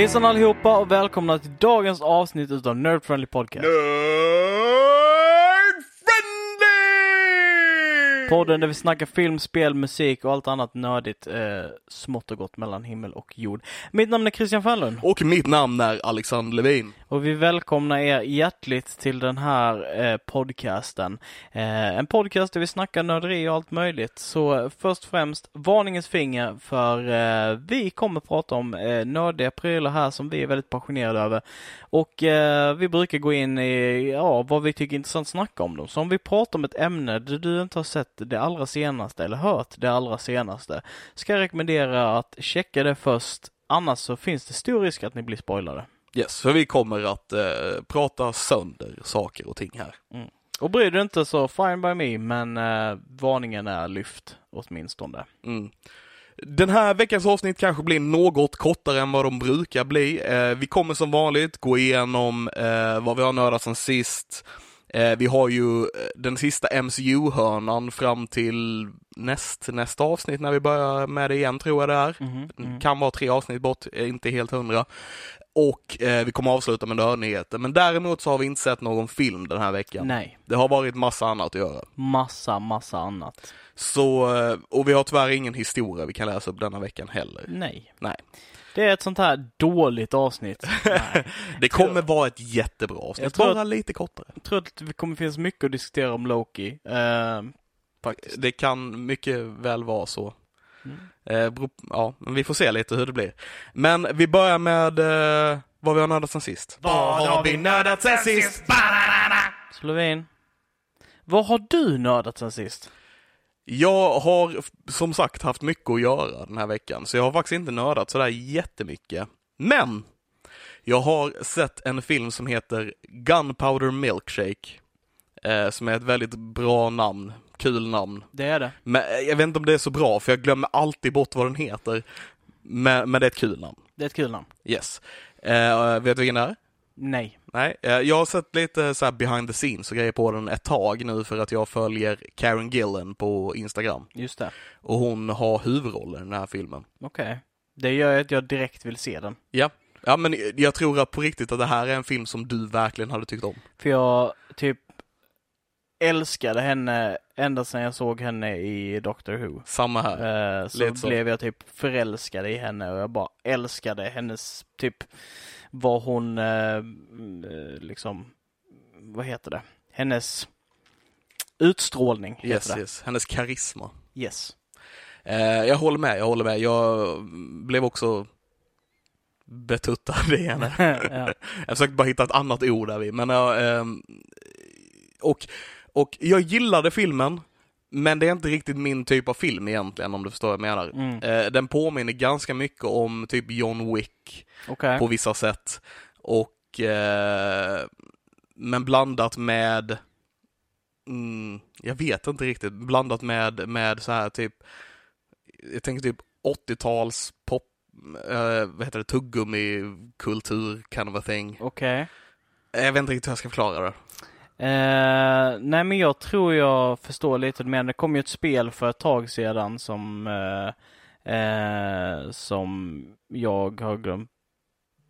Hejsan allihopa och välkomna till dagens avsnitt utav Nerd Friendly Podcast. Nerd Podden där vi snackar film, spel, musik och allt annat nördigt eh, smått och gott mellan himmel och jord. Mitt namn är Christian Fernlund Och mitt namn är Alexander Levin. och vi välkomnar er hjärtligt till den här eh, podcasten. Eh, en podcast där vi snackar nörderi och allt möjligt. Så först och främst varningens finger för eh, vi kommer prata om eh, nördiga prylar här som vi är väldigt passionerade över. Och eh, vi brukar gå in i ja, vad vi tycker är intressant att snacka om dem. Så om vi pratar om ett ämne där du inte har sett det allra senaste eller hört det allra senaste ska jag rekommendera att checka det först. Annars så finns det stor risk att ni blir spoilade. Yes, för vi kommer att eh, prata sönder saker och ting här. Och bryr du inte så fine by me, men eh, varningen är lyft åtminstone. Mm. Den här veckans avsnitt kanske blir något kortare än vad de brukar bli. Eh, vi kommer som vanligt gå igenom eh, vad vi har nördat sen sist. Eh, vi har ju eh, den sista MCU-hörnan fram till näst, nästa avsnitt när vi börjar med det igen tror jag det är. Mhm, Kan vara tre avsnitt bort, är inte helt hundra. Och eh, vi kommer avsluta med nördnyheter. Men däremot så har vi inte sett någon film den här veckan. Nej, Det har varit massa annat att göra. massa, massa annat. Så, eh, och vi har tyvärr ingen historia vi kan läsa upp denna veckan heller. Nej. Nej. Det är ett sånt här dåligt avsnitt. Nej. Det kommer vara ett jättebra avsnitt, Jag tror bara lite kortare. Jag tror att det kommer finnas mycket att diskutera om Loki. Eh, faktiskt. Det kan mycket väl vara så. Mm. Eh, ja, men vi får se lite hur det blir. Men vi börjar med eh, vad vi har nördat sen sist. Vad har vi nördat sen sist? Så Lovin, vad har du nördat sen sist? Jag har som sagt haft mycket att göra den här veckan, så jag har faktiskt inte nördat sådär jättemycket. Men! Jag har sett en film som heter Gunpowder Milkshake. Eh, som är ett väldigt bra namn, kul namn. Det är det. Men eh, jag vet inte om det är så bra, för jag glömmer alltid bort vad den heter. Men, men det är ett kul namn. Det är ett kul namn. Yes. Eh, vet du vilken det är? Nej. Nej, eh, jag har sett lite så här behind the scenes och grejer på den ett tag nu för att jag följer Karen Gillen på Instagram. Just det. Och hon har huvudrollen i den här filmen. Okej. Det gör att jag direkt vill se den. Ja. Ja men jag tror att på riktigt att det här är en film som du verkligen hade tyckt om. För jag typ älskade henne ända sedan jag såg henne i Doctor Who. Samma här. Eh, så Lite så. blev jag typ förälskad i henne och jag bara älskade hennes typ vad hon eh, mm, eh, liksom, vad heter det? Hennes utstrålning Yes, yes. Hennes karisma. Yes. Eh, jag håller med, jag håller med. Jag blev också betuttad i henne. ja. Jag försökte bara hitta ett annat ord där vid, men jag, ehm, och, och jag gillade filmen, men det är inte riktigt min typ av film egentligen, om du förstår vad jag menar. Mm. Eh, den påminner ganska mycket om typ John Wick Okej. på vissa sätt. Och, eh, men blandat med, mm, jag vet inte riktigt, blandat med, med så här typ, jag tänker typ 80-tals pop, eh, vad heter det, tuggummi-kultur kind of a thing. Okej. Jag vet inte riktigt hur jag ska förklara det. Eh, nej men jag tror jag förstår lite mer. Det kom ju ett spel för ett tag sedan som eh, eh, som jag har glömt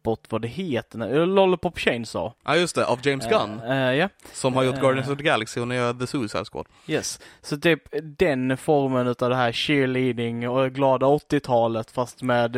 bort vad det heter. Eh, Lollipop Chainsaw. Ja just det, av James Gunn, Eh, eh, ja, som har gjort eh. Guardians of the Galaxy och nu gör The Suicide Squad. yes. Så typ den formen utav det här cheerleading och glada 80-talet fast med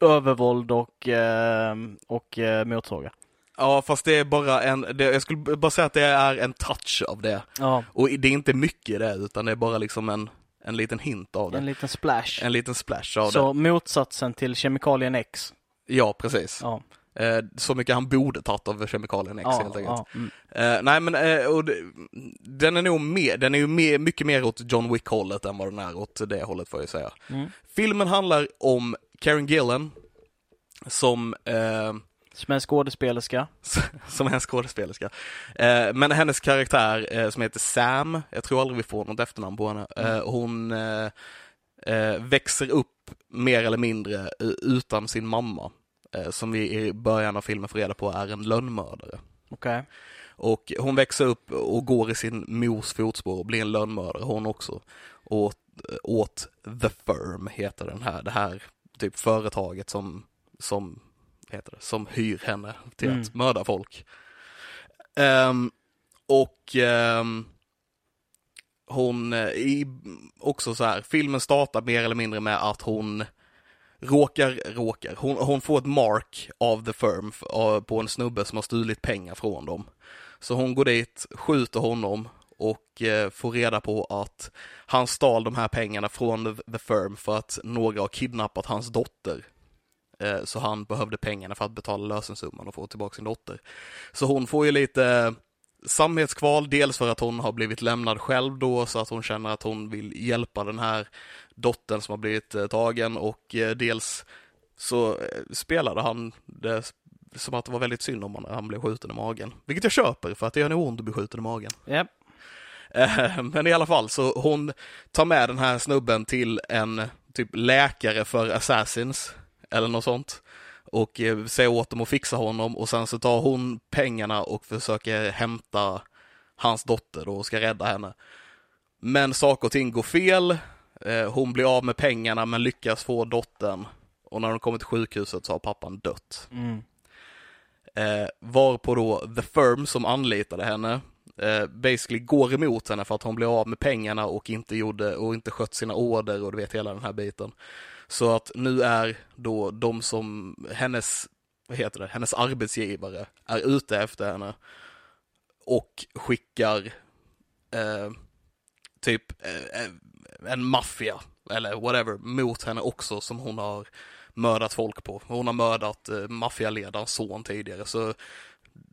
övervåld och, eh, och eh, motorsågar. Ja fast det är bara en, det, jag skulle bara säga att det är en touch av det. Ja, Och det är inte mycket det, utan det är bara liksom en, en liten hint av det. en liten splash. En liten splash av det. Så motsatsen till kemikalien X. Ja, precis. Ja. Eh, så mycket han borde tagit av kemikalien X Ja, helt enkelt. ja, mm. Eh, nej men, eh, och det, den är nog mer, den är ju mer, mycket mer åt John Wick-hållet än vad den är åt det hållet får jag säga. Mm. Filmen handlar om Karen Gillan, som, eh, Som en skådespelerska. som en skådespelerska. Eh, men hennes karaktär eh, som heter Sam, jag tror aldrig vi får något efternamn på henne, eh, hon eh, eh, växer upp mer eller mindre eh, utan sin mamma. Som vi i början av filmen får reda på är en lönnmördare. Okej. Och hon växer upp och går i sin mors fotspår och blir en lönnmördare hon också. Åt, åt The Firm heter den här, det här typ företaget som, som, heter det, som hyr henne till Mm. att mörda folk. Ehm, och ehm, hon, eh, i, också så här, filmen startar mer eller mindre med att hon råkar, råkar, hon, hon får ett mark av The Firm på en snubbe som har stulit pengar från dem. Så hon går dit, skjuter honom och eh, får reda på att han stal de här pengarna från The, the Firm för att några har kidnappat hans dotter. Eh, så han behövde pengarna för att betala lösensumman och få tillbaka sin dotter. Så hon får ju lite samvetskval, dels för att hon har blivit lämnad själv då, så att hon känner att hon vill hjälpa den här dottern som har blivit eh, tagen och eh, dels så eh, spelade han det som att det var väldigt synd om honom när han blev skjuten i magen. Vilket jag köper, för att det gör nog ont att bli skjuten i magen. Eh, Men i alla fall, så hon tar med den här snubben till en typ läkare för assassins, eller något sånt. Och eh, säger åt dem att fixa honom och sen så tar hon pengarna och försöker hämta hans dotter då och ska rädda henne. Men saker och ting går fel. Eh, Hon blir av med pengarna men lyckas få dottern. Och när de kommer till sjukhuset så har pappan dött. Mm. Eh, varpå då The Firm som anlitade henne eh, basically går emot henne för att hon blev av med pengarna och inte gjorde och inte skött sina order och du vet hela den här biten. Så att nu är då de som hennes, vad heter det, hennes arbetsgivare är ute efter henne och skickar eh, typ eh, eh, en maffia eller whatever mot henne också som hon har mördat folk på. Hon har mördat eh, maffialedarens son tidigare så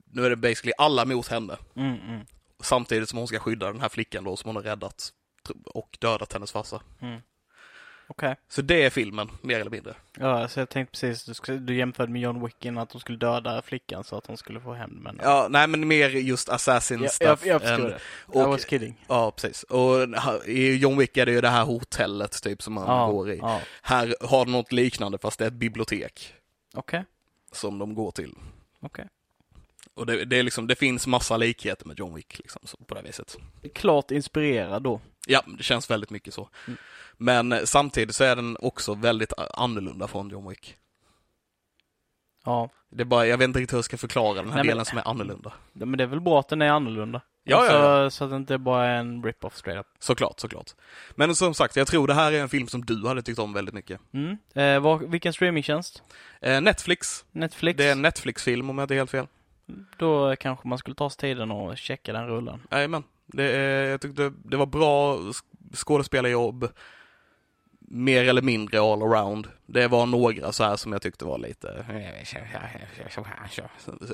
nu är det basically alla mot henne. Mm, mm, Samtidigt som hon ska skydda den här flickan då som hon har räddat och dödat hennes farsa. mm. Okej. Så det är filmen, mer eller mindre. Ja, så jag tänkte precis, du, skulle, du jämförde med John Wick innan att de skulle döda flickan så att hon skulle få hämnd. Men... Ja, nej men mer just assassin jag, stuff. jag, jag förstår det. I och- was kidding. Ja, precis. Och i John Wick är det ju det här hotellet typ som man Ja, går i. ja. Här har de något liknande fast det är ett bibliotek Okej, som de går till. okej. Och det, det är liksom, det finns massa likheter med John Wick liksom, så, på det viset. Klart inspirerad då. Ja, det känns väldigt mycket så. Mm. Men eh, samtidigt så är den också väldigt annorlunda från John Wick. Ja. Det är bara, jag vet inte riktigt hur jag ska förklara den här Nej, men- delen som är annorlunda. Ja, Men det är väl bra att den är annorlunda. Ja, ja, så, så att det inte bara är en rip-off straight up. Såklart, såklart. Men som sagt, jag tror det här är en film som du hade tyckt om väldigt mycket. Mm. Eh, vad, vilken streamingtjänst? Eh, Netflix. Netflix? Det är en Netflix-film om jag inte är helt fel. Då kanske man skulle ta sig tiden och checka den rullen. Jajamän. Det, är- jag tyckte det var bra sk- skådespelarjobb. Mer eller mindre all around. Det var några så här som jag tyckte var lite...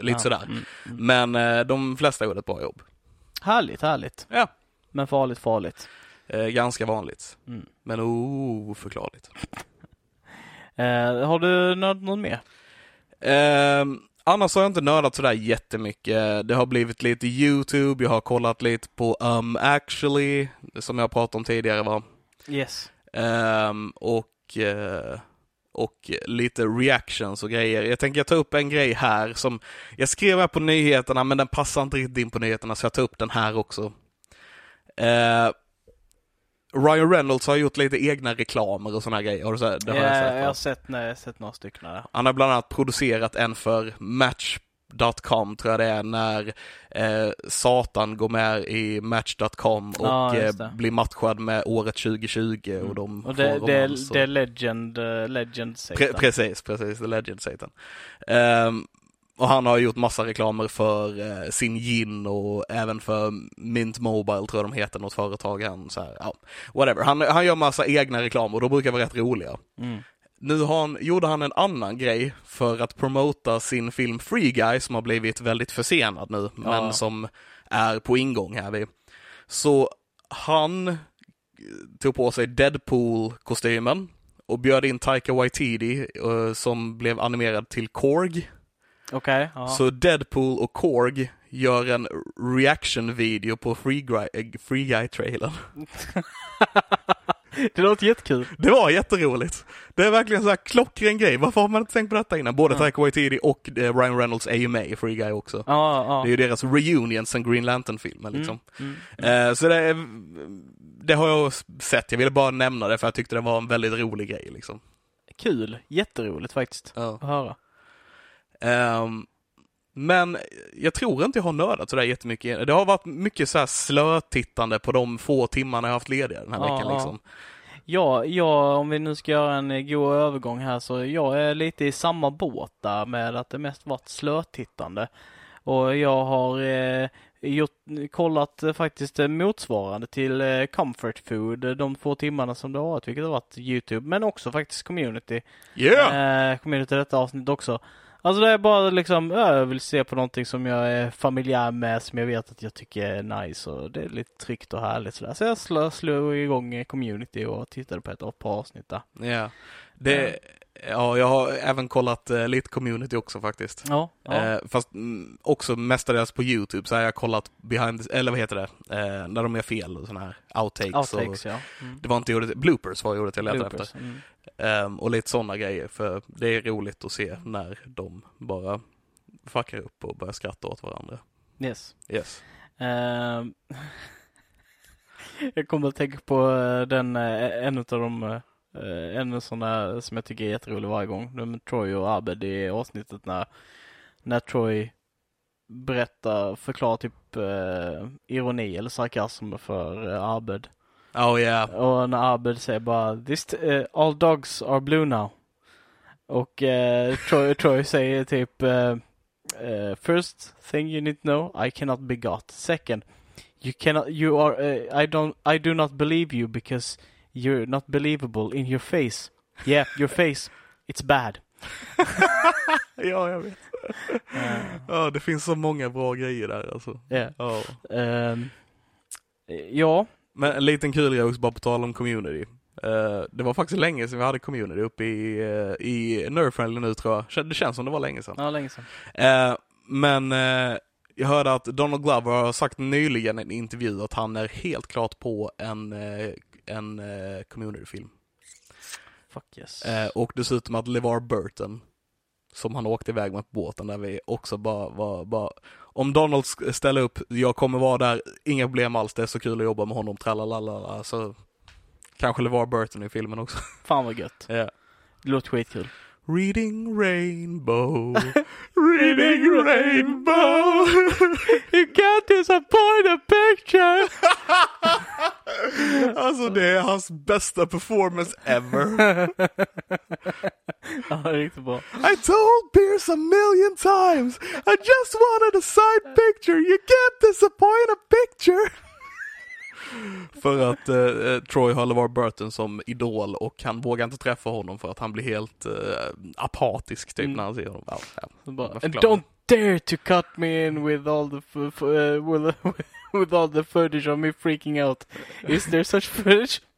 Lite sådär. Mm. Mm. Men eh, de flesta gjorde ett bra jobb. Härligt, härligt. Ja. Men farligt, farligt. Eh, ganska vanligt. Mm. Men oförklarligt. Eh, har du nördat något mer? Eh, annars har jag inte nördat sådär jättemycket. Det har blivit lite YouTube, jag har kollat lite på Um Actually, som jag pratade om tidigare va. Yes. Ehm, och, eh, och lite reactions och grejer. Jag tänker ta upp en grej här som jag skrev här på nyheterna men den passar inte riktigt in på nyheterna så jag tar upp den här också. Eh, Ryan Reynolds har gjort lite egna reklamer och sådana grejer. Har du sett? Det har jag Ja, sett, jag har sett, nej, jag har sett några stycken. Han har bland annat producerat en för Match.com tror jag det är, när eh, Satan går med i Match.com och Ja, eh, blir matchad med året 2020 och de Mm. Och det, får det, romans det är Legend, uh, Legend Satan. Pre- precis, precis, The Legend Satan. Ehm, och han har gjort massa reklamer för eh, sin gin och även för Mint Mobile tror jag de heter, något företag. Han, så här, ja, whatever. Han, han gör massa egna reklamer och de brukar vara rätt roliga. Mm. Nu har han, gjorde han en annan grej för att promota sin film Free Guy som har blivit väldigt försenad nu, men Ja. som är på ingång här. vid. Så han tog på sig Deadpool-kostymen och bjöd in Taika Waititi eh, som blev animerad till Korg. Okej. ja. Så Deadpool och Korg gör en reaction-video på Free Guy, eh, Free Guy-trailern. det låter jättekul. Det var jätteroligt. Det är verkligen så här klockren grej. Varför har man inte tänkt på detta innan? Både Ja. Taika Waititi och eh, Ryan Reynolds är ju med i Free Guy också. Ja, ja. Det är ju deras reunion sen Green Lantern-filmen liksom. Mm, mm. Eh, så det, är, det har jag sett. Jag ville bara nämna det för jag tyckte det var en väldigt rolig grej liksom. Kul. Jätteroligt faktiskt Ja. att höra. Ehm, men jag tror inte jag har nördat sådär jättemycket. Det har varit mycket så här slötittande på de få timmarna jag haft lediga den här Ja, veckan liksom. Ja, ja, om vi nu ska göra en eh, god övergång här så jag är lite i samma båt där med att det mest varit slötittande. Och jag har eh, gjort, kollat eh, faktiskt eh, motsvarande till eh, Comfort Food de två timmarna som det har varit, vilket har varit Youtube, men också faktiskt Community. Yeah! Community detta avsnitt också. Alltså det är bara liksom, ja, jag vill se på någonting som jag är familjär med, som jag vet att jag tycker är nice och det är lite tryggt och härligt sådär. Så jag slog igång eh, community och tittade på ett par avsnitt där. Ja. Det, ja, jag har även kollat eh, lite community också faktiskt. Ja, ja. Eh, fast mm, också mestadels på YouTube så har jag kollat behind, eller vad heter det, eh, när de gör fel och sådana här outtakes. Outtakes och, ja. Mm. det var inte ordet, bloopers var ordet jag letade Bloopers, efter. Mm. Ehm, och lite sådana grejer, för det är roligt att se när de bara fuckar upp och börjar skratta åt varandra. Yes. Yes. Ehm, jag kommer att tänka på eh, den, eh, en av de, eh, en sån där som jag tycker är jätterolig varje gång. Med Troy och Abed i avsnittet när, när Troy berättar, förklarar typ eh, ironi eller sarkasm för eh, Abed. Oh yeah. Och när Abed säger bara This, eh, all dogs are blue now. Och eh, Troy, Troy säger typ eh, eh, First thing you need to know, I cannot be got. Second, you cannot, you are, eh, I don't, I do not believe you because you're not believable in your face. Yeah, your face, it's bad. Ja, jag vet. Eh, Ja, det finns så många bra grejer där alltså. yeah. Ja. Ehm, ja, Men en liten kul grej också bara på tal om community. Eh, det var faktiskt länge sedan vi hade community uppe i, uh, i Nerdfriendly nu tror jag. Det känns som det var länge sedan. ja, länge sedan. Eh, men jag hörde att Donald Glover har sagt nyligen i en intervju att han är helt klart på en, en eh, community-film. Fuck yes. Eh, och dessutom att LeVar Burton, som han åkte iväg med på båten där vi också bara var, bara, om Donald ställer upp, jag kommer vara där, inga problem alls, det är så kul att jobba med honom, tralalala, så kanske LeVar Burton i filmen också. Fan vad gött. Ja. Det låter skitkul. Reading Rainbow, reading Rainbow. You can't disappoint a picture! alltså det är hans bästa performance ever. ja, det är riktigt bra. I told Pierce a million times, I just wanted a side picture, you can't disappoint a picture. för att eh, Troy har LeVar Burton som idol och han vågar inte träffa honom för att han blir helt eh, apatisk typ Mm. när han ser honom. Ja, ja. Bara, don't dare to cut me in with all the uh, with, with all the footage of me freaking out. Is there such footage?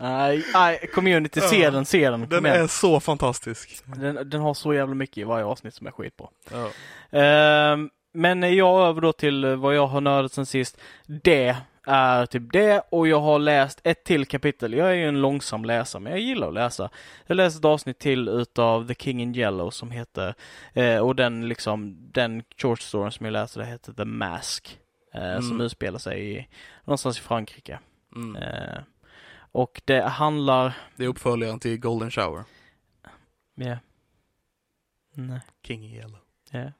Nej, nej, community, se den, se den. Den är så fantastisk. Den, den har så jävla mycket i varje avsnitt som är skitbra. Ja. Ehm, men jag över då till eh, vad jag har nördat sen sist. Det är typ det och jag har läst ett till kapitel. Jag är ju en långsam läsare men jag gillar att läsa. Jag läste ett avsnitt till utav The King in Yellow som heter eh, och den liksom den short storyn som jag läste det heter The Mask. Eh, Som Mm. utspelar sig i, någonstans i Frankrike. Mm. Eh, och det handlar, Det är uppföljaren till Golden Shower. ja. Nej. King in Yellow. Ja.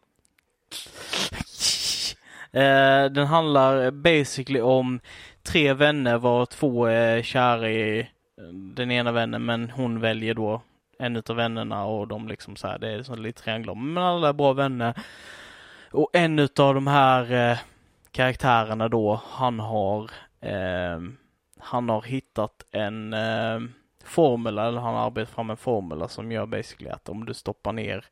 Eh, den handlar basically om tre vänner var två är kära i eh, den ena vännen men hon väljer då en utav vännerna och de liksom så här, det är så lite trianglar. Men alla är bra vänner. Och en utav de här eh, karaktärerna då, han har eh, han har hittat en eh, formula, eller han har arbetat fram en formula som gör basically att om du stoppar ner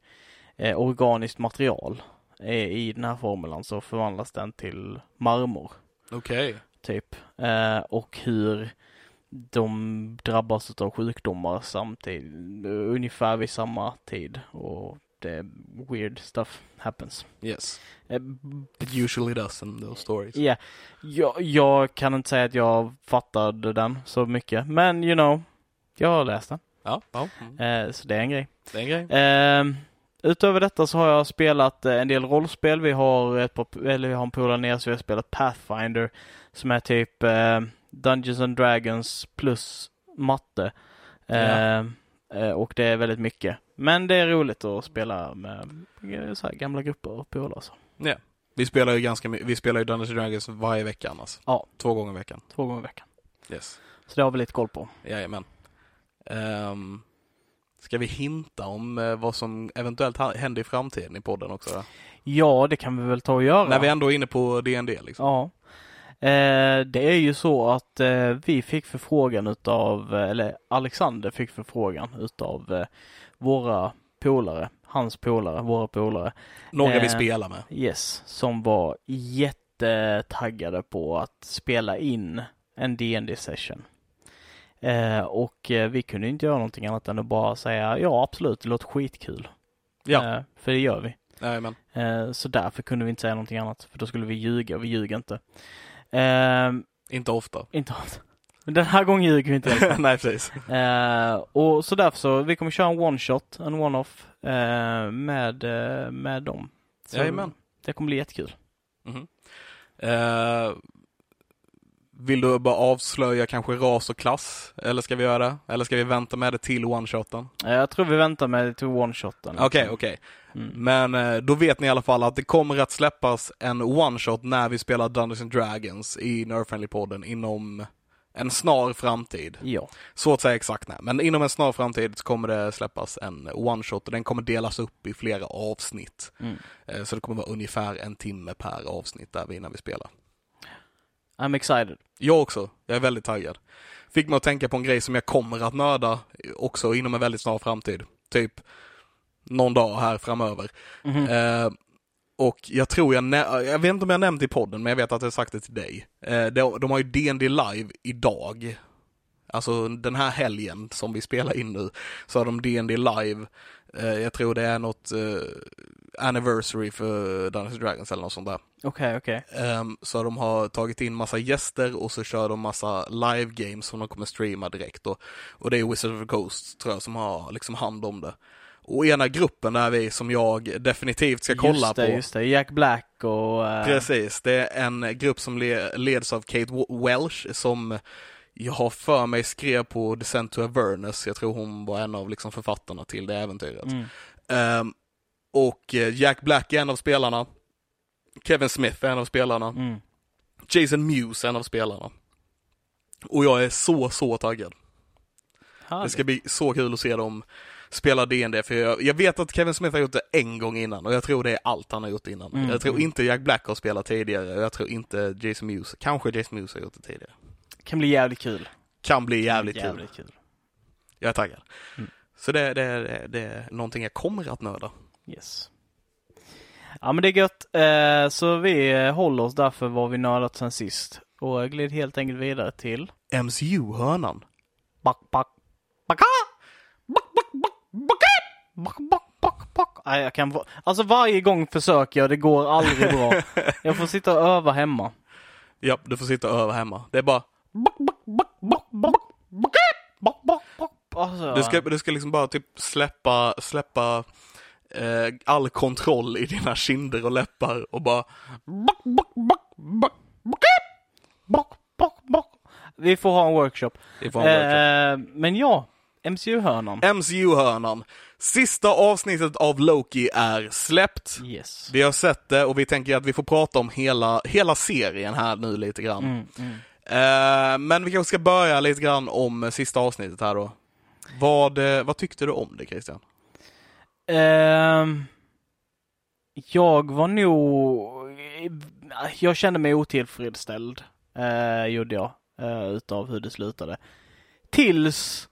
eh, organiskt material i den här formulan så förvandlas den till marmor. Okej. Typ. Eh, och hur de drabbas av sjukdomar samtidigt, ungefär vid samma tid. Och det weird stuff happens. Yes. Eh, It usually does in those stories. Ja, jag, jag kan inte säga att jag fattade den så mycket, men you know, jag har läst den. Ja, ja. Mm. Eh, så det är en grej. Det är en grej. Utöver detta så har jag spelat eh, en del rollspel. Vi har ett par, eller vi har en polare ner så vi har spelat Pathfinder som är typ eh, Dungeons and Dragons plus matte. Eh, eh, och det är väldigt mycket. Men det är roligt att spela med så här gamla grupper och polare. så. Ja. Vi spelar ju ganska mycket, vi spelar ju Dungeons and Dragons varje vecka annars. Ja. Två gånger i veckan. Två gånger i veckan. Yes. Så det har vi lite koll på. Jajamän. Um, ska vi hinta om eh, vad som eventuellt händer i framtiden i podden också? Ja, det kan vi väl ta och göra. När vi ändå är inne på D&D liksom. Ja. Eh, det är ju så att eh, vi fick förfrågan utav, eller Alexander fick förfrågan utav eh, våra polare, hans polare, våra polare. Några vi spelar med. Yes, som var jättetaggade på att spela in en dd session. Eh, och eh, vi kunde inte göra någonting annat än att bara säga ja absolut, det låter skitkul. Ja, Eh, för det gör vi. jajamän. Eh, så därför kunde vi inte säga någonting annat, för då skulle vi ljuga och vi ljuger inte. Inte ofta. inte alls. Men den här gången ljuger vi inte. Nej, precis. Och så därför så, vi kommer köra en one shot, en one-off eh, med, med dem. Så Jajamän. Det kommer bli jättekul. Mhm. Eh, vill du bara avslöja kanske ras och klass? Eller ska vi göra det? Eller ska vi vänta med det till one-shoten? Jag tror vi väntar med till one-shoten. Okej, okej. Mm. Men eh, då vet ni i alla fall att det kommer att släppas en one-shot när vi spelar Dungeons and Dragons i Nerfriendly-podden inom en snar framtid. Ja. Så att säga exakt när. Men inom en snar framtid så kommer det släppas en one-shot och den kommer delas upp i flera avsnitt. Mm. Eh, Så det kommer vara ungefär en timme per avsnitt där vi innan vi spelar. I'm excited. Jag också. Jag är väldigt taggad. Fick mig att tänka på en grej som jag kommer att nörda också inom en väldigt snar framtid. Typ någon dag här framöver. Mhm. Eh, och jag tror jag, jag vet inte om jag nämnt i podden, men jag vet att jag sagt det till dig. Eh, de, de har ju D&D live idag. Alltså den här helgen som vi spelar in nu, så har de D&D live. Eh, jag tror det är något eh, anniversary för Dungeons Dragons eller något sånt där. Okej, okej. Ehm, så de har tagit in massa gäster och så kör de massa live games som de kommer streama direkt. Och, och det är Wizard of the Coast tror jag som har liksom hand om det. Och ena gruppen där vi som jag definitivt ska kolla just det, på. Just det, Jack Black och... eh, Precis, det är en grupp som le- leds av Kate Welsh som jag har för mig skrev på Descent to Avernus. Jag tror hon var en av liksom författarna till det äventyret. Mm. Ehm, och eh, Jack Black är en av spelarna. Kevin Smith är en av spelarna. Mm. Jason Mewes är en av spelarna. Och jag är så, så taggad. Det Härligt. ska bli så kul att se dem spela D&D för jag, jag vet att Kevin Smith har gjort det en gång innan och jag tror det är allt han har gjort innan. Mm, Jag tror mm. inte Jack Black har spelat tidigare och jag tror inte Jason Mewes, kanske Jason Mewes har gjort det tidigare. kan bli jävligt kul. Kan bli jävligt, kul. jävligt kul. Jag är taggad. Mm. Så det, det, det, det är någonting jag kommer att nörda. Yes. Ja men det är gött. Eh, så vi håller oss därför vad vi nördat sen sist. Och gled helt enkelt vidare till MCU-hörnan. Back, back, backa! Back, back, back, backa! Back, back, back, back. Nej, jag kan Alltså varje gång försöker jag, det går aldrig bra. Jag får sitta och öva hemma. Ja, du får sitta och öva hemma. Det är bara, Back, back, back, back, back, backa! Back, back, back. Alltså, du ska, du ska liksom bara typ släppa, släppa eh, all kontroll i dina kinder och läppar och bara. Vi får ha en workshop. Vi får ha en workshop. Eh, men ja, MCU-hörnan. MCU-hörnan. Sista avsnittet av Loki är släppt. Yes. Vi har sett det och vi tänker att vi får prata om hela, hela serien här nu lite grann. Mm, mm. Eh, men vi kanske ska börja lite grann om sista avsnittet här då. Vad, eh, vad tyckte du om det Christian? Ehm, jag var nog... Jag kände mig otillfredsställd, uh, gjorde jag, uh, utav hur det slutade. Tills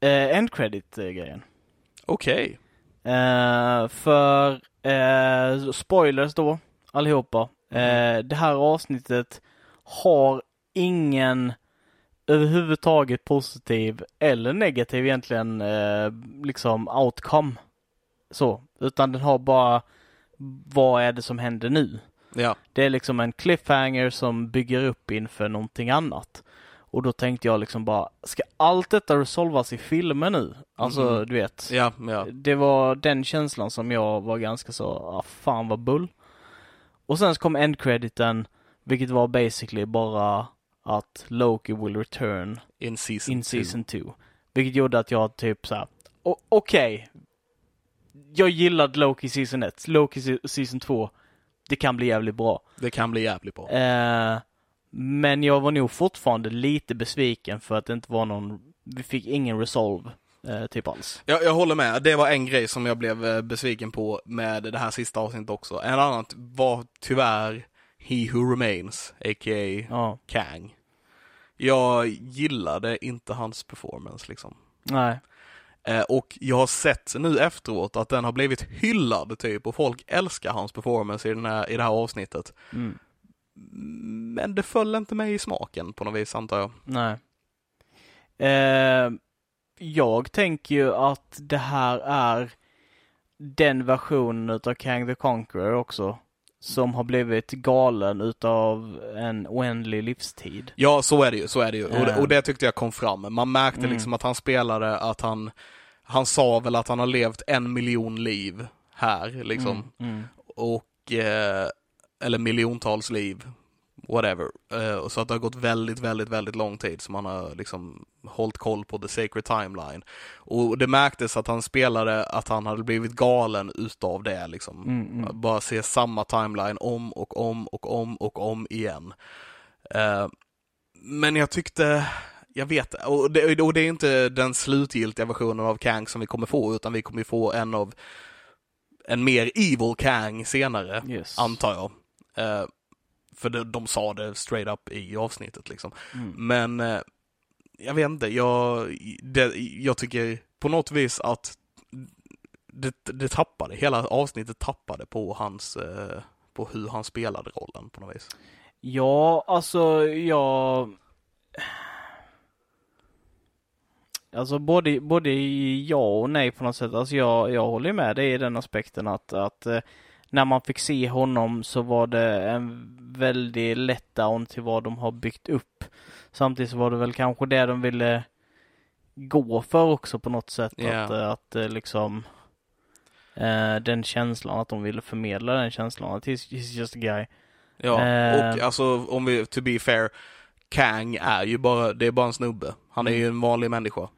eh, end credit-grejen. Okej. Eh, för eh, spoilers då, allihopa. Eh, det här avsnittet har ingen överhuvudtaget positiv eller negativ egentligen liksom outcome. Så, utan den har bara vad är det som händer nu? Ja. Det är liksom en cliffhanger som bygger upp inför någonting annat. Och då tänkte jag liksom bara, ska allt detta resolvas i filmer nu? Alltså, Mhm. du vet. Ja, ja. Det var den känslan som jag var ganska så, ah, fan vad bull. Och sen så kom end-crediten, vilket var basically bara att Loki will return In season in two. season 2. Vilket gjorde att jag typ såhär, okej. Jag gillade Loki season 1, Loki se- season 2. Det kan bli jävligt bra. Det kan bli jävligt bra. Eh, men jag var nog fortfarande lite besviken för att det inte var någon, vi fick ingen resolve, eh, typ alls. Jag, jag håller med. Det var en grej som jag blev eh, besviken på med det här sista avsnittet också. En annan var tyvärr He Who Remains, a.k.a. Ja, Kang. Jag gillade inte hans performance liksom. nej. Eh, och jag har sett nu efteråt att den har blivit hyllad typ och folk älskar hans performance i, den här, i det här avsnittet. Mm. Men det föll inte mig i smaken på något vis antar jag. Nej. Eh, jag tänker ju att det här är den versionen utav Kang the Conqueror också. Som har blivit galen utav en oändlig livstid. Ja, så är det ju, så är det ju. Och, det, Ja. och det tyckte jag kom fram. Man märkte Mm. liksom att han spelade, att han, han sa väl att han har levt en miljon liv här liksom. Mm, mm. Och, eh, eller miljontals liv, whatever. Eh, och så att det har gått väldigt, väldigt, väldigt lång tid som han har liksom hållit koll på the sacred timeline. Och det märktes att han spelade att han hade blivit galen utav det liksom. Mm, mm. Bara se samma timeline om och om och om och om igen. Eh, men jag tyckte, jag vet, och det, och det är inte den slutgiltiga versionen av Kang som vi kommer få, utan vi kommer få en av en mer evil Kang senare, Yes. antar jag. Eh, för de, de sa det straight up i avsnittet liksom. Mm. Men eh, jag vet inte, jag, det, jag tycker på något vis att det, det tappade, hela avsnittet tappade på hans, eh, på hur han spelade rollen på något vis. Ja, alltså jag... Alltså både, både ja och nej på något sätt. Alltså jag, jag håller med dig i den aspekten att, att eh, när man fick se honom så var det en väldig letdown till vad de har byggt upp. Samtidigt så var det väl kanske det de ville gå för också på något sätt. Ja. Att, eh, att eh, liksom eh, den känslan, att de ville förmedla den känslan att he's, he's just a guy. Ja, Eh. och alltså om vi, to be fair, Kang är ju bara, det är bara en snubbe. Han är ju en vanlig människa.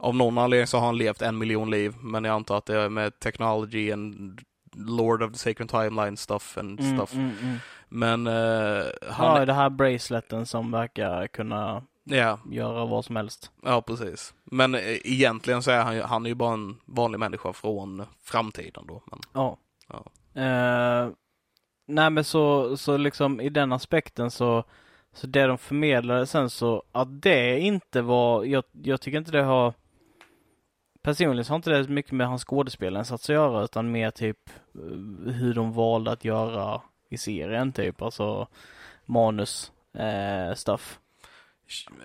Av någon anledning så har han levt en miljon liv, men jag antar att det är med technology and Lord of the Sacred Timeline stuff and Mm, stuff. mm, mm. Men eh, han, Ja, det här braceleten som verkar kunna ja, göra vad som helst. ja precis. Men eh, egentligen så är han ju, han är ju bara en vanlig människa från framtiden då. Men, Ja. Ja. Eh, nej men så, så liksom i den aspekten så, så det de förmedlade sen så att det inte var, jag, jag tycker inte det har Personligen så har inte det så mycket med hans skådespelarinsats att göra utan mer typ eh, hur de valde att göra i serien typ, alltså manus eh, stuff.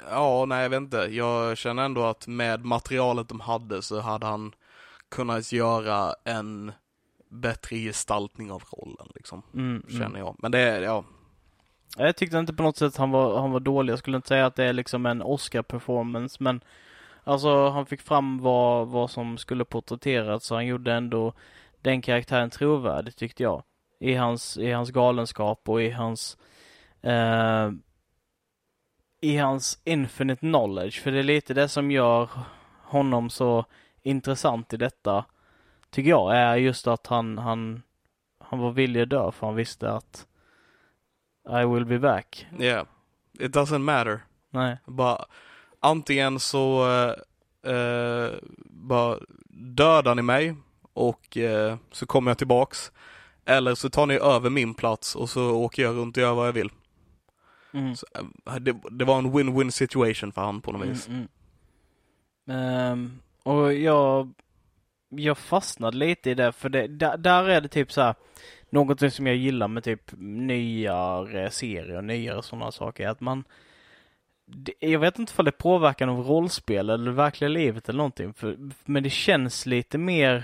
ja, nej jag vet inte. Jag känner ändå att med materialet de hade så hade han kunnat göra en bättre gestaltning av rollen liksom. Mm, mm. Känner jag. Men det är, ja. Jag tyckte inte på något sätt han var, han var dålig. Jag skulle inte säga att det är liksom en Oscar-performance, men alltså han fick fram vad, vad som skulle porträtteras, så han gjorde ändå den karaktären trovärdig tyckte jag. I hans, i hans galenskap och i hans eh, i hans infinite knowledge, för det är lite det som gör honom så intressant i detta, tycker jag, är just att han, han, han var villig att dö för han visste att I will be back. Yeah. It doesn't matter. Nej. Bara, antingen så eh, eh, bara dödar ni mig och eh, så kommer jag tillbaks. Eller så tar ni över min plats och så åker jag runt och gör vad jag vill. Mm. Så, eh, det, det var en win-win situation för han på något Mm, vis. mm. Ehm, Och jag, jag fastnade lite i det för det, där, där är det typ så här någonting som jag gillar med typ nyare serier och nyare sådana saker att man det, jag vet inte om det påverkar någon rollspel eller det verkliga livet eller någonting för, men det känns lite mer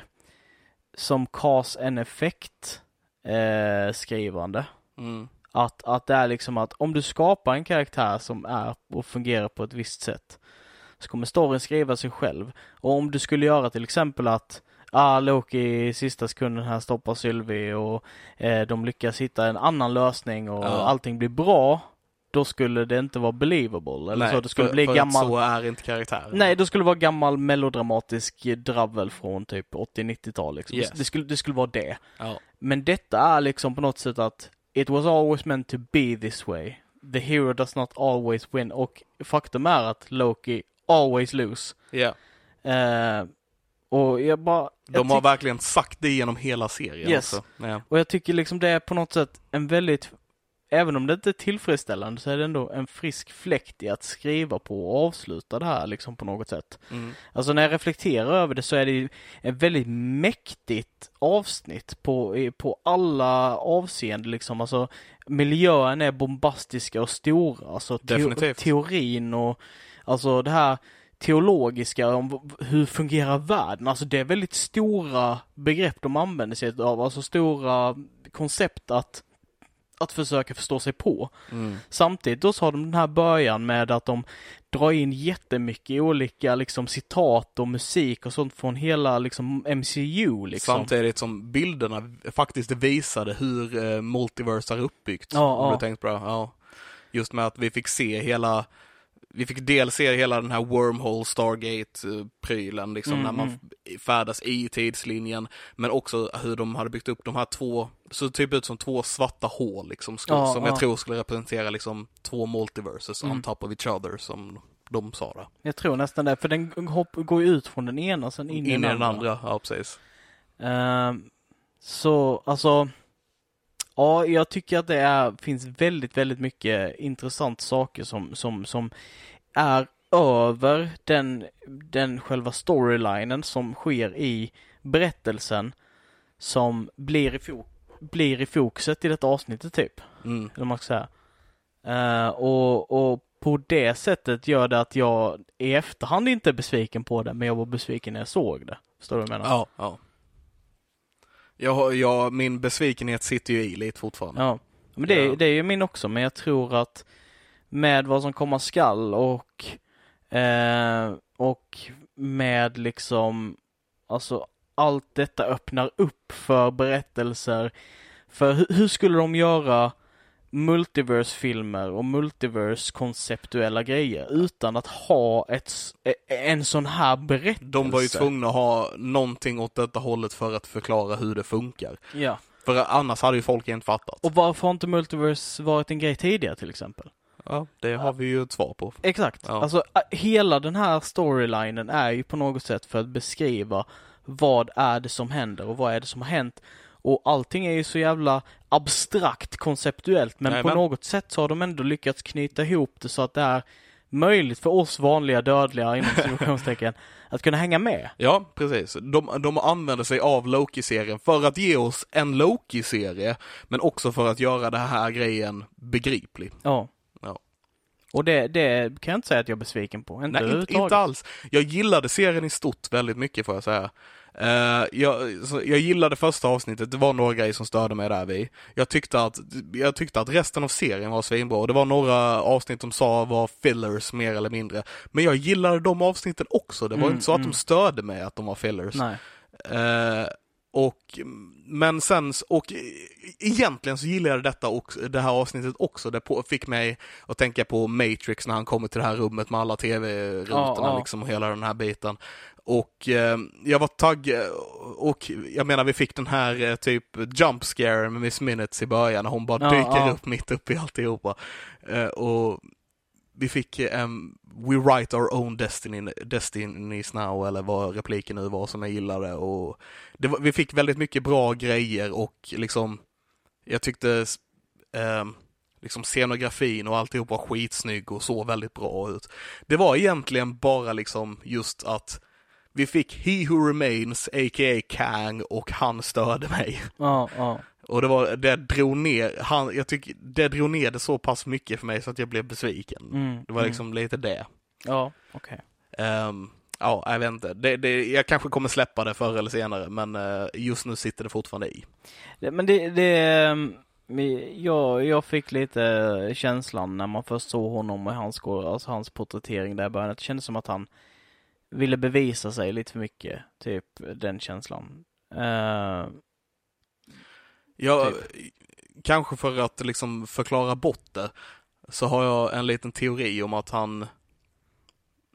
som cause and effect eh, skrivande. Mm. Att, att det är liksom att om du skapar en karaktär som är och fungerar på ett visst sätt så kommer storyn skriva sig själv. Och om du skulle göra till exempel att ah, Loki i sista sekunden här stoppar Sylvie och eh, de lyckas hitta en annan lösning och Ja. allting blir bra. Då skulle det inte vara believable. Eller Nej, så. Det skulle för, bli för gammal... så är inte karaktären. Nej, då skulle det vara gammal melodramatisk dravel från typ 80-90-tal liksom. Yes. Det, skulle, det skulle vara det. Ja. Men detta är liksom på något sätt att It was always meant to be this way. The hero does not always win. Och faktum är att Loki always lose. Ja. Eh, och jag bara... De jag har tyck- verkligen sagt det genom hela serien Yes. också. Ja. Och jag tycker liksom det är på något sätt en väldigt Även om det inte är tillfredsställande så är det ändå en frisk fläkt i att skriva på och avsluta det här liksom på något sätt. Mm. Alltså när jag reflekterar över det så är det ju ett väldigt mäktigt avsnitt på, på alla avseenden liksom. Alltså miljöerna är bombastiska och stora. Alltså Definitivt. teorin och alltså det här teologiska om hur fungerar världen. Alltså det är väldigt stora begrepp de använder sig av. Alltså stora koncept att att försöka förstå sig på. Mm. Samtidigt då så har de den här början med att de drar in jättemycket olika liksom citat och musik och sånt från hela liksom MCU liksom. Samtidigt som bilderna faktiskt visade hur eh, multiverse är uppbyggt. Ja, om ja. du tänkt på det. Ja. Just med att vi fick se hela vi fick dels se hela den här wormhole Stargate-prylen, liksom Mm, när man mm. f- färdas i tidslinjen, men också hur de hade byggt upp de här två, så typ ut som två svarta hål liksom, Ja, som ja. jag tror skulle representera liksom två multiverses Mm. on top of each other, som de sa det. Jag tror nästan det, för den hopp, går ut från den ena sen in, In i den andra, ja precis. Ehm, så alltså, ja, jag tycker att det är, finns väldigt, väldigt mycket intressant saker som, som, som är över den, den själva storylinen som sker i berättelsen som blir i, fo- blir i fokuset i detta avsnittet typ. Mm. Eller man ska säga. Eh, och, och på det sättet gör det att jag i efterhand inte är besviken på det, men jag var besviken när jag såg det. Förstår du vad jag menar? Ja, ja. Jag, jag, min besvikenhet sitter ju i lite fortfarande. Ja, men det, är- Ja. det är ju min också, men jag tror att med vad som komma skall och eh, och med liksom alltså allt detta öppnar upp för berättelser. För hur, hur skulle de göra multiverse-filmer och multiverse-konceptuella grejer utan att ha ett, e- en sån här berättelse? De var ju tvungna att ha någonting åt detta hållet för att förklara hur det funkar. Ja. För annars hade ju folk inte fattat. Och varför har inte multiverse varit en grej tidigare till exempel? Ja, det har vi ju ett svar på. Exakt. Ja. Alltså hela den här storylinen är ju på något sätt för att beskriva vad är det som händer och vad är det som har hänt. Och allting är ju så jävla abstrakt konceptuellt men Jajamän. på något sätt så har de ändå lyckats knyta ihop det så att det är möjligt för oss vanliga dödliga inom situationstecken att kunna hänga med. Ja, precis. De, de använder sig av Loki-serien för att ge oss en Loki-serie, men också för att göra den här grejen begriplig. Ja. Ja. Och det, det kan jag inte säga att jag är besviken på. Inte Nej, inte, inte alls. Jag gillade serien i stort väldigt mycket får jag säga. Eh, jag, så jag gillade första avsnittet, det var några grejer som störde mig där vid. Jag tyckte att, jag tyckte att resten av serien var svinbra och det var några avsnitt de sa var fillers mer eller mindre. Men jag gillade de avsnitten också, det var Mm, inte så att mm. de störde mig att de var fillers. Nej. Eh, och, men sen, och egentligen så gillade jag detta och det här avsnittet också. Det på, fick mig att tänka på Matrix när han kommer till det här rummet med alla tv-rutorna Ja, ja. liksom och hela den här biten. Och eh, jag var tagg och jag menar vi fick den här eh, typ jump scare med Miss Minutes i början när hon bara Ja, dyker upp mitt uppe i alltihopa. Eh, och vi fick um, We write our own destiny, destinies now, eller vad repliken nu var som jag gillade. Och det var, vi fick väldigt mycket bra grejer och liksom, jag tyckte um, liksom scenografin och alltihop var skitsnygg och såg väldigt bra ut. Det var egentligen bara liksom just att vi fick He Who Remains, a.k.a. Kang, och han störde mig. Ja, ja. Och det var, det drog ner, han, jag tycker, det drog ner det så pass mycket för mig så att jag blev besviken. Mm, Det var liksom lite det. Mm. Ja, okej. Ehm, ja, jag vet inte. Det, det, jag kanske kommer släppa det förr eller senare, men eh, just nu sitter det fortfarande i. Men det, det ehm, jag, jag fick lite känslan när man först såg honom och hans, alltså hans porträttering där i början. Det kändes som att han ville bevisa sig lite för mycket. Typ den känslan. Jag, Typ. Kanske för att liksom förklara bort det, så har jag en liten teori om att han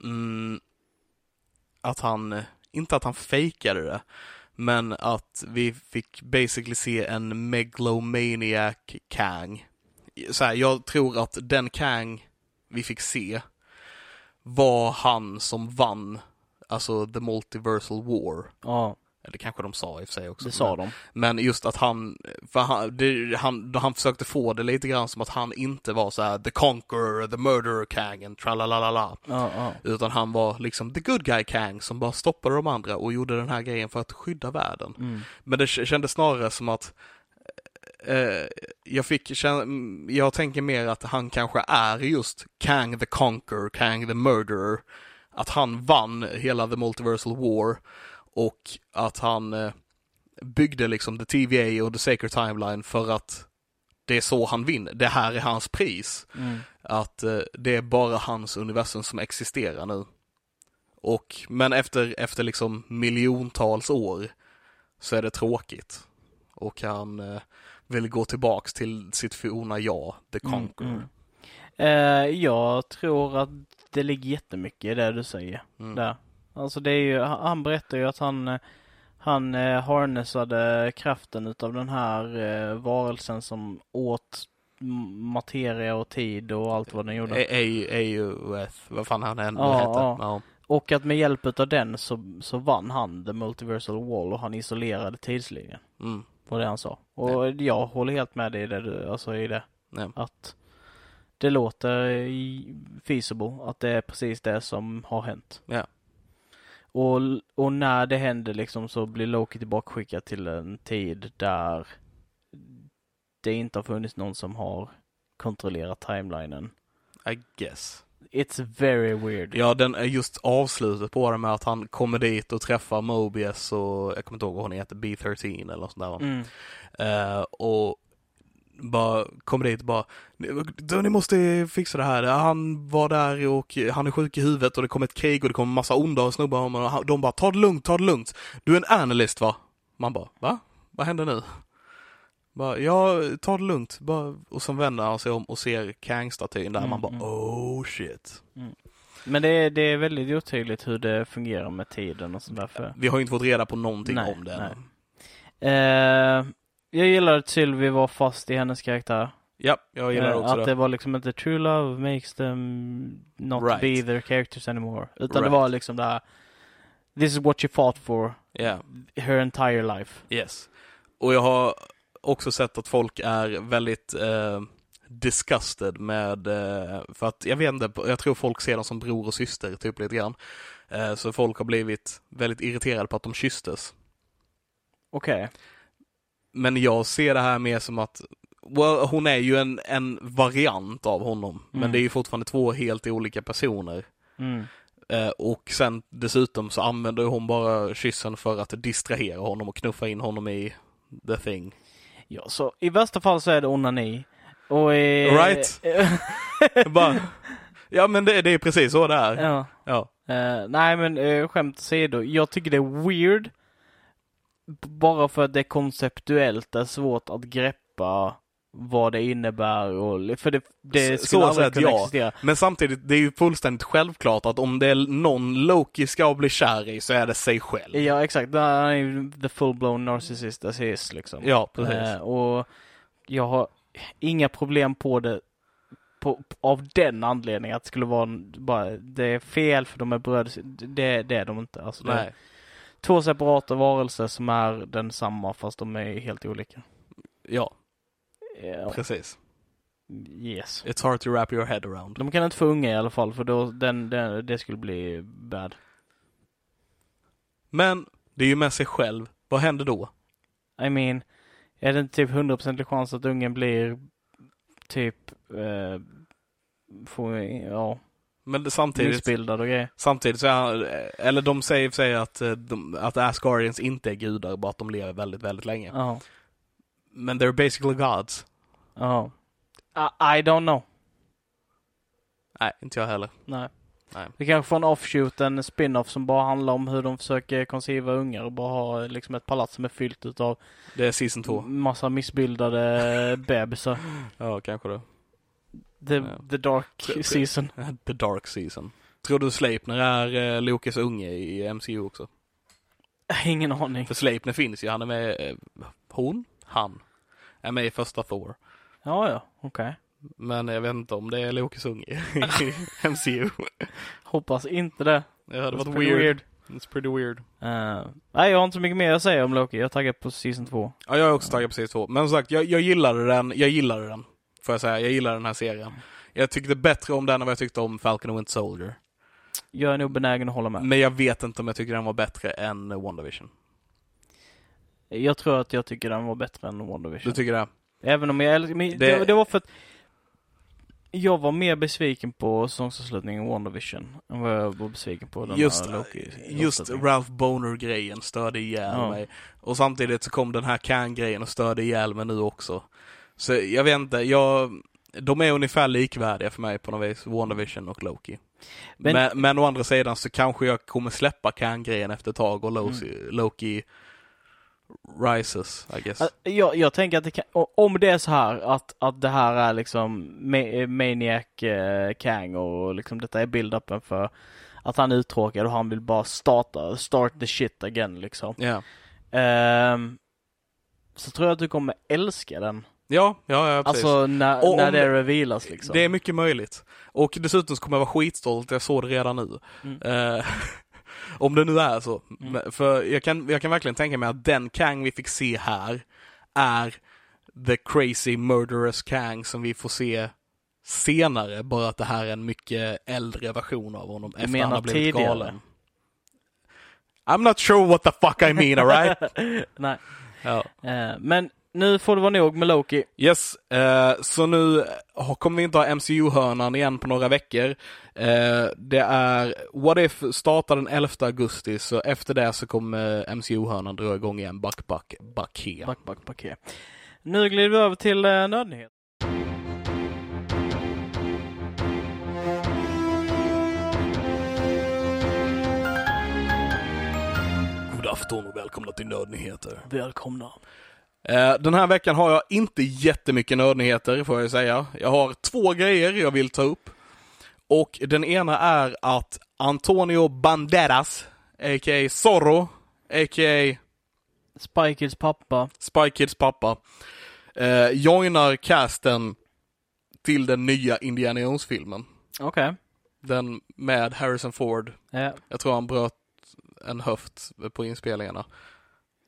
mm, att han, inte att han fejkade det, men att vi fick basically se en megalomaniac Kang. Så här, jag tror att den Kang vi fick se var han som vann, alltså the multiversal war. ja, Eller kanske de sa i och för sig också. det sa de. men just att han, för han, det, han, han försökte få det lite grann som att han inte var så här the conqueror, the murderer Kang and tralalalala. Ja, ja. Utan han var liksom the good guy Kang som bara stoppade de andra och gjorde den här grejen för att skydda världen. Mm. Men det kändes snarare som att eh, jag fick jag tänker mer att han kanske är just Kang the Conqueror, Kang the Murderer. Att han vann hela the multiversal war och att han eh, byggde liksom the TVA och the Sacred Timeline för att det är så han vinner. Det här är hans pris. Mm. Att eh, det är bara hans universum som existerar nu. Och, men efter, efter liksom miljontals år så är det tråkigt. Och han eh, vill gå tillbaks till sitt forna jag, The Conqueror. Mm, mm. Eh, jag tror att det ligger jättemycket i det du säger. Mm. Där. Alltså det är ju, han berättar ju att han, han eh, harnessade kraften utav den här eh, varelsen som åt materia och tid och allt vad den gjorde. AUF, vad fan han än Ja, hette. ja. Ja. Och att med hjälp utav den så, så vann han the multiversal wall och han isolerade tidslinjen. Mm. Var det han sa. Och jag håller helt med dig i det, du- alltså i det. Ja. Att det låter feasible att det är precis det som har hänt. Ja. Och, och när det händer liksom så blir Loki tillbakaskickad till en tid där det inte har funnits någon som har kontrollerat timelinen. I guess. It's very weird. Ja, den är just avslutet på det med att han kommer dit och träffar Mobius och jag kommer inte ihåg vad hon heter, B13 eller något sånt där va? Mm. Eh, och bara kommer dit och bara "Du, ni måste fixa det här. Han var där och han är sjuk i huvudet och det kommer ett krig och det kommer massa onda snubbar om honom. och De bara ta det lugnt, ta det lugnt. Du är en analyst va? Man bara va? Vad händer nu? Bara, ja, ta det lugnt. Bara, och sen vänder han sig om och ser Kang-statyn där. Mm, Man bara mm. oh shit. Men det är, det är väldigt otydligt hur det fungerar med tiden och sådär. För... Vi har ju inte fått reda på någonting Nej, om det. nej. Eh, jag gillar att Sylvie var fast i hennes karaktär. Ja, jag gillar Eh, också att det. det var liksom inte true love makes them not Right. be their characters anymore. Utan det Right. var liksom det här This is what she fought for Ja. her entire life. Yes. Och jag har också sett att folk är väldigt eh, disgusted med, eh, för att jag vet inte, jag tror folk ser dem som bror och syster typ lite grann. Eh, så folk har blivit väldigt irriterade på att de kysstes. Okej. Men jag ser det här mer som att well, hon är ju en, en variant av honom, men Mm. det är ju fortfarande två helt olika personer. Mm. Eh, och sen dessutom så använder hon bara kyssen för att distrahera honom och knuffa in honom i the thing. Ja, så i värsta fall så är det onani. Och i... Right. Bara, ja men det, det är precis så det är. ja. Ja. Eh, nej men uh, skämt åsido, jag tycker det är weird. Bara för att det konceptuellt är svårt att greppa vad det innebär och, för det, det skulle så aldrig kunna ja. existera. Men samtidigt, det är ju fullständigt självklart att om det är någon Loki ska bli kär i så är det sig själv. Ja exakt, han är ju the full-blown narcissist as he is liksom. Ja, precis. Eh, och jag har inga problem på det på, av den anledningen att det skulle vara bara, det är fel för de är bröder. Det, det är de inte. Alltså, det Nej. Två separata varelser som är densamma fast de är helt olika. Ja, Ja, precis. yes. It's hard to wrap your head around. De kan inte få unga i alla fall för då, den, den, det skulle bli bad. Men det är ju med sig själv. Vad händer då? I mean, är det inte typ 100% chans att ungen blir typ, eh, får, ja, Men samtidigt, missbildad och grejer? samtidigt så är han, eller de säger, säger att, eh, de, att Asgardians inte är gudar, bara att de lever väldigt, väldigt länge. Ja, Men they're basically gods. ja. I, I don't know. Nej, inte jag heller. Nej. Nej. Vi kanske får en offshoot, en spin-off som bara handlar om hur de försöker konceiva ungar och bara ha liksom ett palats som är fyllt utav Det är season 2. massa missbildade bebisar. Ja, kanske det. The, Ja. the dark season. The dark season. Tror du Sleipner är eh, Lokes unge i MCU också? Ingen aning. För Sleipner finns ju, han är med, eh, hon, han, är med i första Thor. Ja, ja, okej. Men jag vet inte om det är Lokes unge i MCU. Hoppas inte det. Det hade varit pretty weird. It's pretty weird. Eh, nej, jag har inte så mycket mer att säga om Loki. Jag är taggad på season 2. Ja, jag är också taggad på season 2. Men som sagt, jag, jag gillade den, jag gillade den. Får jag säga, jag gillar den här serien. Jag tyckte bättre om den än vad jag tyckte om Falcon och Winter Soldier. Jag är nog benägen att hålla med. Men jag vet inte om jag tycker den var bättre än WandaVision. Jag tror att jag tycker den var bättre än Du WandaVision. tycker det? Även om jag men Det... Det- Det, var för att jag var mer besviken på säsongsavslutningen WandaVision än vad jag var besviken på den Just, här Loki. just. Ralph Boner-grejen störde ihjäl Ja. mig. Och samtidigt så kom den här Kang-grejen och störde ihjäl mig nu också. Så jag vet inte, jag, de är ungefär likvärdiga för mig på något vis, WandaVision och Loki. Men- Men, men, å andra sidan så kanske jag kommer släppa Kang-grejen efter ett tag och Loki, Mm. Loki rises, I guess. Att- Jag, jag tänker att det kan, om det är så här att, att det här är liksom Ma- Maniac eh, Kang och liksom detta är build-upen för att han är uttråkad och han vill bara starta, start the shit again liksom. Ja. Ehm, så tror jag att du kommer älska den. Ja, ja, ja precis. Alltså när, Och när det revealas liksom. Det är mycket möjligt. Och dessutom så kommer jag vara skitstolt, jag såg det redan nu. Mm. Eh, om det nu är så. Mm. För jag kan, jag kan verkligen tänka mig att den Kang vi fick se här är the crazy murderous Kang som vi får se senare, bara att det här är en mycket äldre version av honom efter menar han har blivit tidigare? galen. I'm not sure what the fuck I mean, alright? Nej. ja. Eh, men nu får det vara nog med Loki. Yes, eh, så nu kommer vi inte ha MCU-hörnan igen på några veckor. Eh, det är What If startar den 11 augusti, så efter det så kommer MCU-hörnan dra igång igen. Back, back, back here. Back, back, back here. Nu glider vi över till uh, nödnyhet. God afton och välkomna till Nödnyheter. Välkomna. Eh, den här veckan har jag inte jättemycket nödnyheter, får jag säga. Jag har två grejer jag vill ta upp. Och den ena är att Antonio Banderas, a.k.a. Zorro, a.k.a. Spy Kids pappa. Spy Kids pappa, eh, joinar casten till den nya Indiana Jones-filmen. Okej. Den med Harrison Ford. Ja. Jag tror han bröt en höft på inspelningarna.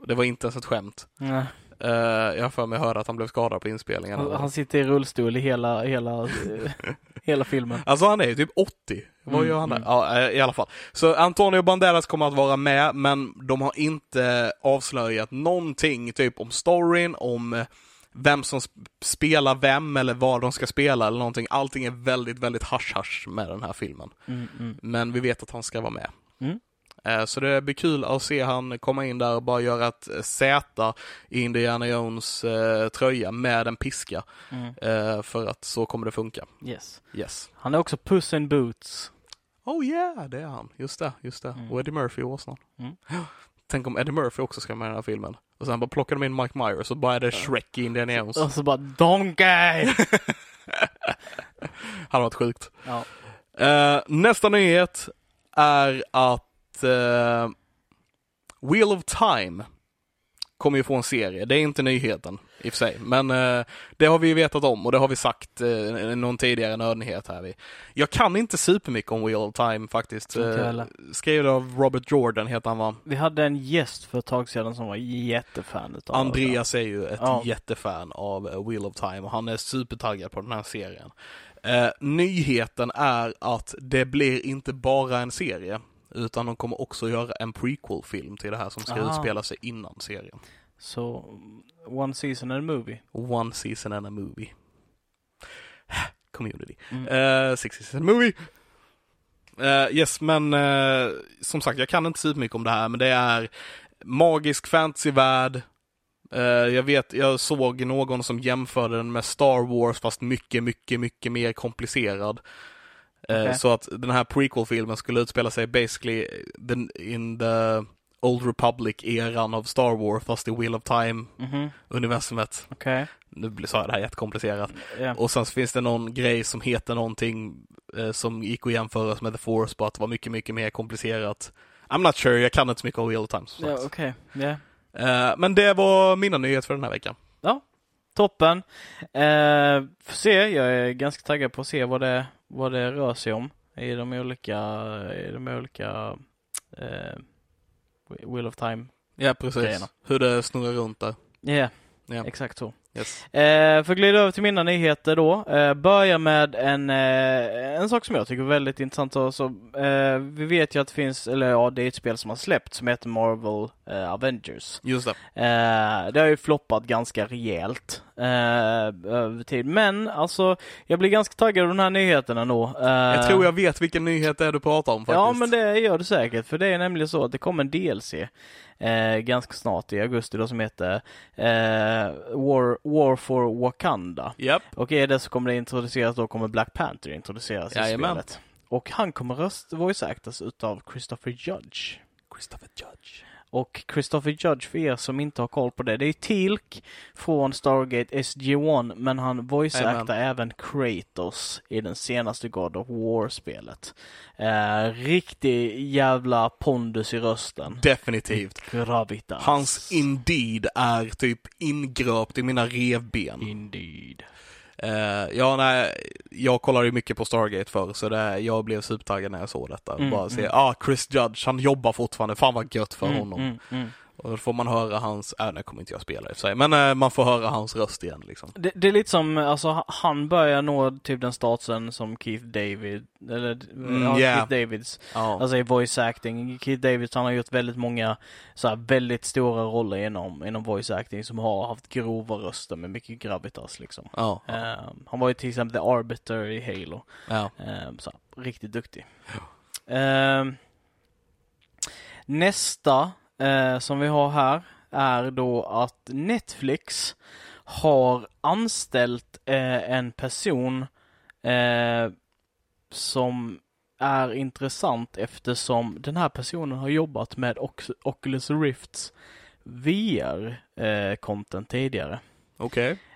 Det var inte ens ett skämt. Nej. Eh, jag har för mig hörde att han blev skadad på inspelningarna. Han, han sitter i rullstol i hela, hela, hela filmen. Alltså han är ju typ 80. Vad Mm, gör han där? mm. Ja, eh, i alla fall. Så Antonio Banderas kommer att vara med, men de har inte avslöjat någonting typ om storyn, om eh, vem som sp- spelar vem eller vad de ska spela eller någonting. Allting är väldigt, väldigt hasch-hasch med den här filmen. Mm, mm. Men vi vet att han ska vara med. Eh, Så det blir kul att se han komma in där och bara göra ett eh, Z i Indiana Jones eh, tröja med en piska. Mm. För att så kommer det funka. Yes. Yes. Han är också Puss in Boots. Oh yeah, det är han. Just det, just det. Mm. Och Eddie Murphy i åsnan. Mm. Tänk om Eddie Murphy också ska med i den här filmen. Och sen bara plockar de in Mike Myers och bara är det Shrek i Indiana Jones. Och så bara Donkey! Hade varit sjukt. ja. Nästa nyhet är att eh, Wheel of Time kommer ju få en serie. Det är inte nyheten i och för sig, men eh, det har vi ju vetat om och det har vi sagt eh, någon tidigare nödnyhet här. Vi. Jag kan inte supermycket om Wheel of Time faktiskt. Heller. skriven av Robert Jordan heter han va? Vi hade en gäst för ett tag sedan som var jättefan utav Andreas är ju ett Ja. jättefan av Wheel of Time och han är supertaggad på den här serien. Eh, nyheten är att det blir inte bara en serie. Utan de kommer också göra en prequel-film till det här som ska Ah. utspela sig innan serien. Så, one season and a movie. One season and a movie. Community. Mm. Uh, six a movie. Eh, yes, men eh, som sagt, jag kan inte så mycket om det här, men det är magisk fantasyvärld. Eh, jag vet, jag såg någon som jämförde den med Star Wars, fast mycket, mycket, mycket mer komplicerad. Eh, Okej. Så att den här prequel-filmen skulle utspela sig basically in the Old Republic-eran av Star Wars, fast i Wheel of Time-universumet. Mhm, Okej. Nu blir- sa jag det här jättekomplicerat. Ja. Och sen så finns det någon grej som heter någonting eh, som gick att jämföras med The Force, bara att det var mycket, mycket mer komplicerat. I'm not sure, jag kan inte så mycket om Wheel of Time. Ja, sagt. okej. Ja. Eh, men det var mina nyheter för den här veckan. Toppen. Eh, får se, jag är ganska taggad på att se vad det, vad det rör sig om i de olika, i de olika eh, Wheel of Time. Ja, precis. Grejerna. Hur det snurrar runt där. Ja, Ja. exakt så. Yes. Eh, för att glida över till mina nyheter då. Eh, börja med en, eh, en sak som jag tycker är väldigt intressant. Så, eh, vi vet ju att det finns, eller ja, det är ett spel som har släppts som heter Marvel eh, Avengers. Just det. Eh, det har ju floppat ganska rejält över tid. Men alltså, jag blir ganska taggad av den här nyheten ändå. Eh, Jag tror jag vet vilken nyhet det är du pratar om faktiskt. Ja, men det gör det säkert. För det är nämligen så att det kommer en DLC eh, ganska snart i augusti då som heter eh, War, War for Wakanda. Japp. Och i det så kommer det introduceras, då kommer Black Panther introduceras i Jajamän. spelet. Och han kommer röst voice actas utav Christopher Judge. Christopher Judge. Och Christopher Judge, för er som inte har koll på det, det är Tilk från Stargate SG-1, men han voice-actar även Kratos i den senaste God of War-spelet. Eh, riktig jävla pondus i rösten. Definitivt. Gravitas. Hans Indeed är typ ingröpt i mina revben. Indeed. Eh, ja, nej, jag kollade ju mycket på Stargate förr, så det, jag blev supertaggad när jag såg detta. Mm, Bara se, mm. ah, Chris Judge, han jobbar fortfarande, fan vad gött för Mm, honom. mm, mm. Och då får man höra hans, äh, nu kommer inte jag spela i och för sig, men eh, man får höra hans röst igen liksom. Det, det är lite som, alltså ha- han börjar nå typ den statusen som Keith David, eller Mm, ja, yeah. Keith Davids Ja, Alltså i voice acting. Keith Davids han har gjort väldigt många så här, väldigt stora roller inom, inom voice acting som har haft grova röster med mycket gravitas liksom. ja, Eh, han var ju till exempel The Arbiter i Halo. Eh, så, riktigt duktig. Eh, nästa eh, som vi har här är då att Netflix har anställt eh, en person eh, som är intressant eftersom den här personen har jobbat med Oculus Rifts VR-content eh, tidigare. Okej. Okay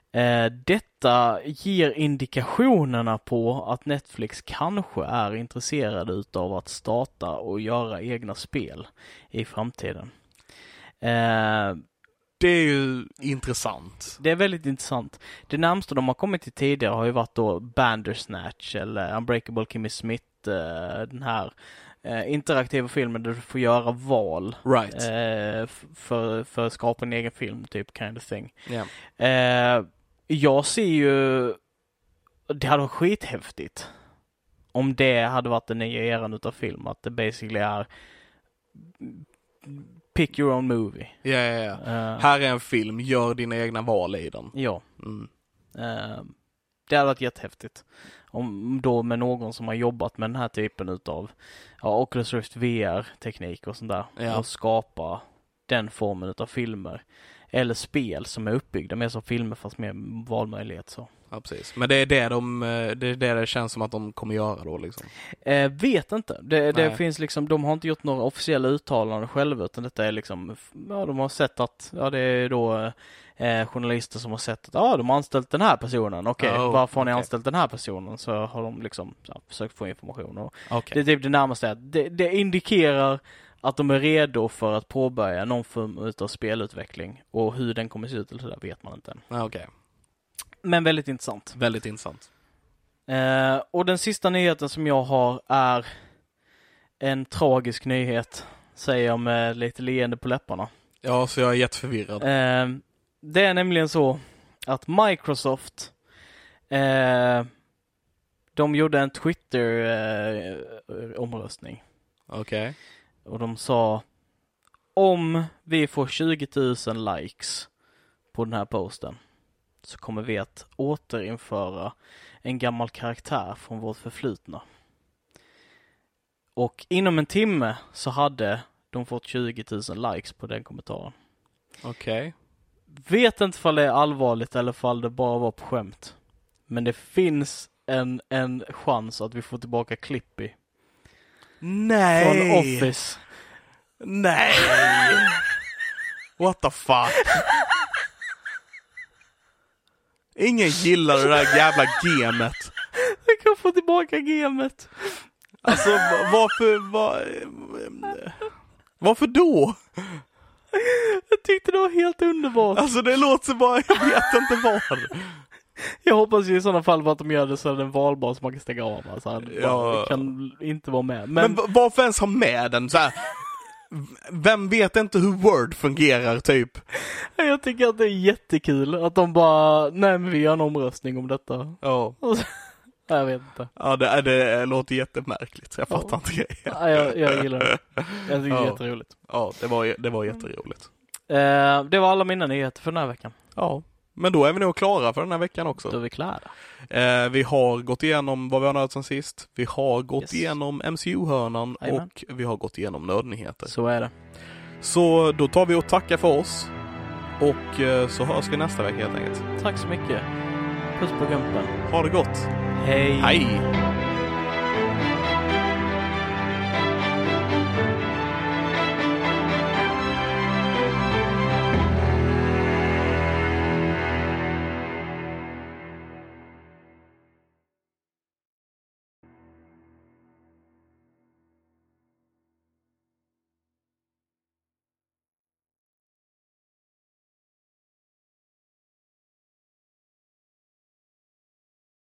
detta ger indikationerna på att Netflix kanske är intresserade utav att starta och göra egna spel i framtiden. Eh, Det är ju intressant. det är väldigt intressant. Det närmsta de har kommit till tidigare har ju varit då Bandersnatch eller Unbreakable Kimmy Smith, eh, den här eh, interaktiva filmen där du får göra val Right. eh, för, för att skapa en egen film, typ kind of thing. Ja. Jag ser ju, det hade varit skithäftigt om det hade varit den nya eran utav film, att det basically är pick your own movie. Ja, ja, ja. Eh, Här är en film, gör dina egna val i den. ja. Mm. Eh, det hade varit jättehäftigt. Om då med någon som har jobbat med den här typen utav ja, Oculus Rift VR-teknik och sånt där. Ja. Och skapa den formen utav filmer. Eller spel som är uppbyggda mer som filmer fast med valmöjlighet så. Ja, precis. Men det är det de, eh, det är det det känns som att de kommer göra då liksom. Eh, vet inte. Det, det finns liksom, de har inte gjort några officiella uttalanden själva utan detta är liksom, ja de har sett att, ja det är då eh, journalister som har sett att, ja de har anställt den här personen, okej Oh, varför har ni okej. anställt den här personen? Så har de liksom ja, försökt få information och Okej. det är typ det närmaste, att det, det indikerar att de är redo för att påbörja någon form utav spelutveckling och hur den kommer se ut eller så där vet man inte än. Ja, Okej. Men väldigt intressant. Väldigt intressant. Eh, och den sista nyheten som jag har är en tragisk nyhet, säger jag med lite leende på läpparna. Ja, så jag är jätteförvirrad. Eh, det är nämligen så att Microsoft eh, de gjorde en Twitter-omröstning. Okej. Och de sa om vi får 20 000 likes på den här posten så kommer vi att återinföra en gammal karaktär från vårt förflutna. Och inom en timme så hade de fått 20 000 likes på den kommentaren. Okej. Vet inte ifall det är allvarligt eller ifall det bara var på skämt. Men det finns en, en chans att vi får tillbaka Clippy Nej! från Office. Nej! What the fuck? Ingen gillar det där jävla gamet. Vi kan få tillbaka gamet. Alltså va- varför, var, varför då? Jag tyckte det var helt underbart. Alltså det låter bara, jag vet inte var. Jag hoppas ju i sådana fall att de gör det så att den valbar så man kan stänga av. Alltså han Ja. kan inte vara med. Men, Men, va- varför ens ha med den så här? Vem vet inte hur Word fungerar typ? jag tycker att det är jättekul att de bara, nej men vi gör en omröstning om detta. Ja. Så, jag vet inte. Ja det, det låter jättemärkligt, jag fattar Ja. inte grejen. Nej, jag, jag gillar det. Jag tycker det är Ja. jätteroligt. Ja, det var, det var jätteroligt. Eh, det var alla mina nyheter för den här veckan. Ja, men då är vi nog klara för den här veckan Då är också. vi klara. Eh, vi har gått igenom vad vi har nördat sen sist. Vi har gått Yes. igenom MCU-hörnan och vi har gått igenom nördnyheter. Så är det. Så då tar vi och tackar för oss. Och eh, så hörs vi nästa vecka helt enkelt. Tack så mycket. Puss på gumpen. Ha det gott! Hej! Hej!